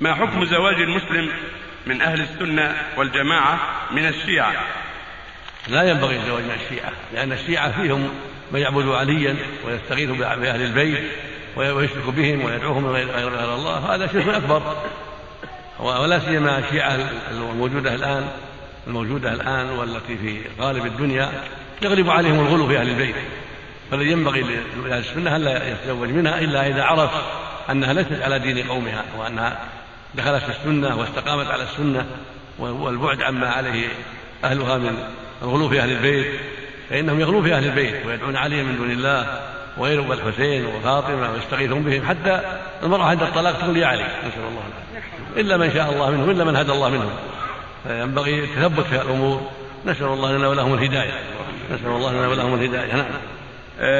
ما حكم زواج المسلم من أهل السنة والجماعة من الشيعة؟ لا ينبغي الزواج من الشيعة لأن الشيعة فيهم من يعبد عليا ويستغيث بأهل البيت ويشرك بهم ويدعوهم غير الله هذا شرك أكبر. ولا سيما الشيعة الموجودة الآن الموجودة الآن والتي في غالب الدنيا يغلب عليهم الغلو في أهل البيت. فالذي ينبغي لأهل السنة ألا يتزوج منها إلا إذا عرف أنها ليست على دين قومها وأنها دخلت في السنة واستقامت على السنة والبعد عما عليه أهلها من الغلو في أهل البيت فإنهم يغلون في أهل البيت ويدعون عليهم من دون الله وغيره والحسين وفاطمة ويستغيثون بهم حتى المرأة عند الطلاق تقول يا علي نسأل الله العافية. إلا من شاء الله منهم إلا من هدى الله منهم. فينبغي التثبت في الأمور. نسأل الله لنا ولهم الهداية. نسأل الله لنا ولهم الهداية. نعم.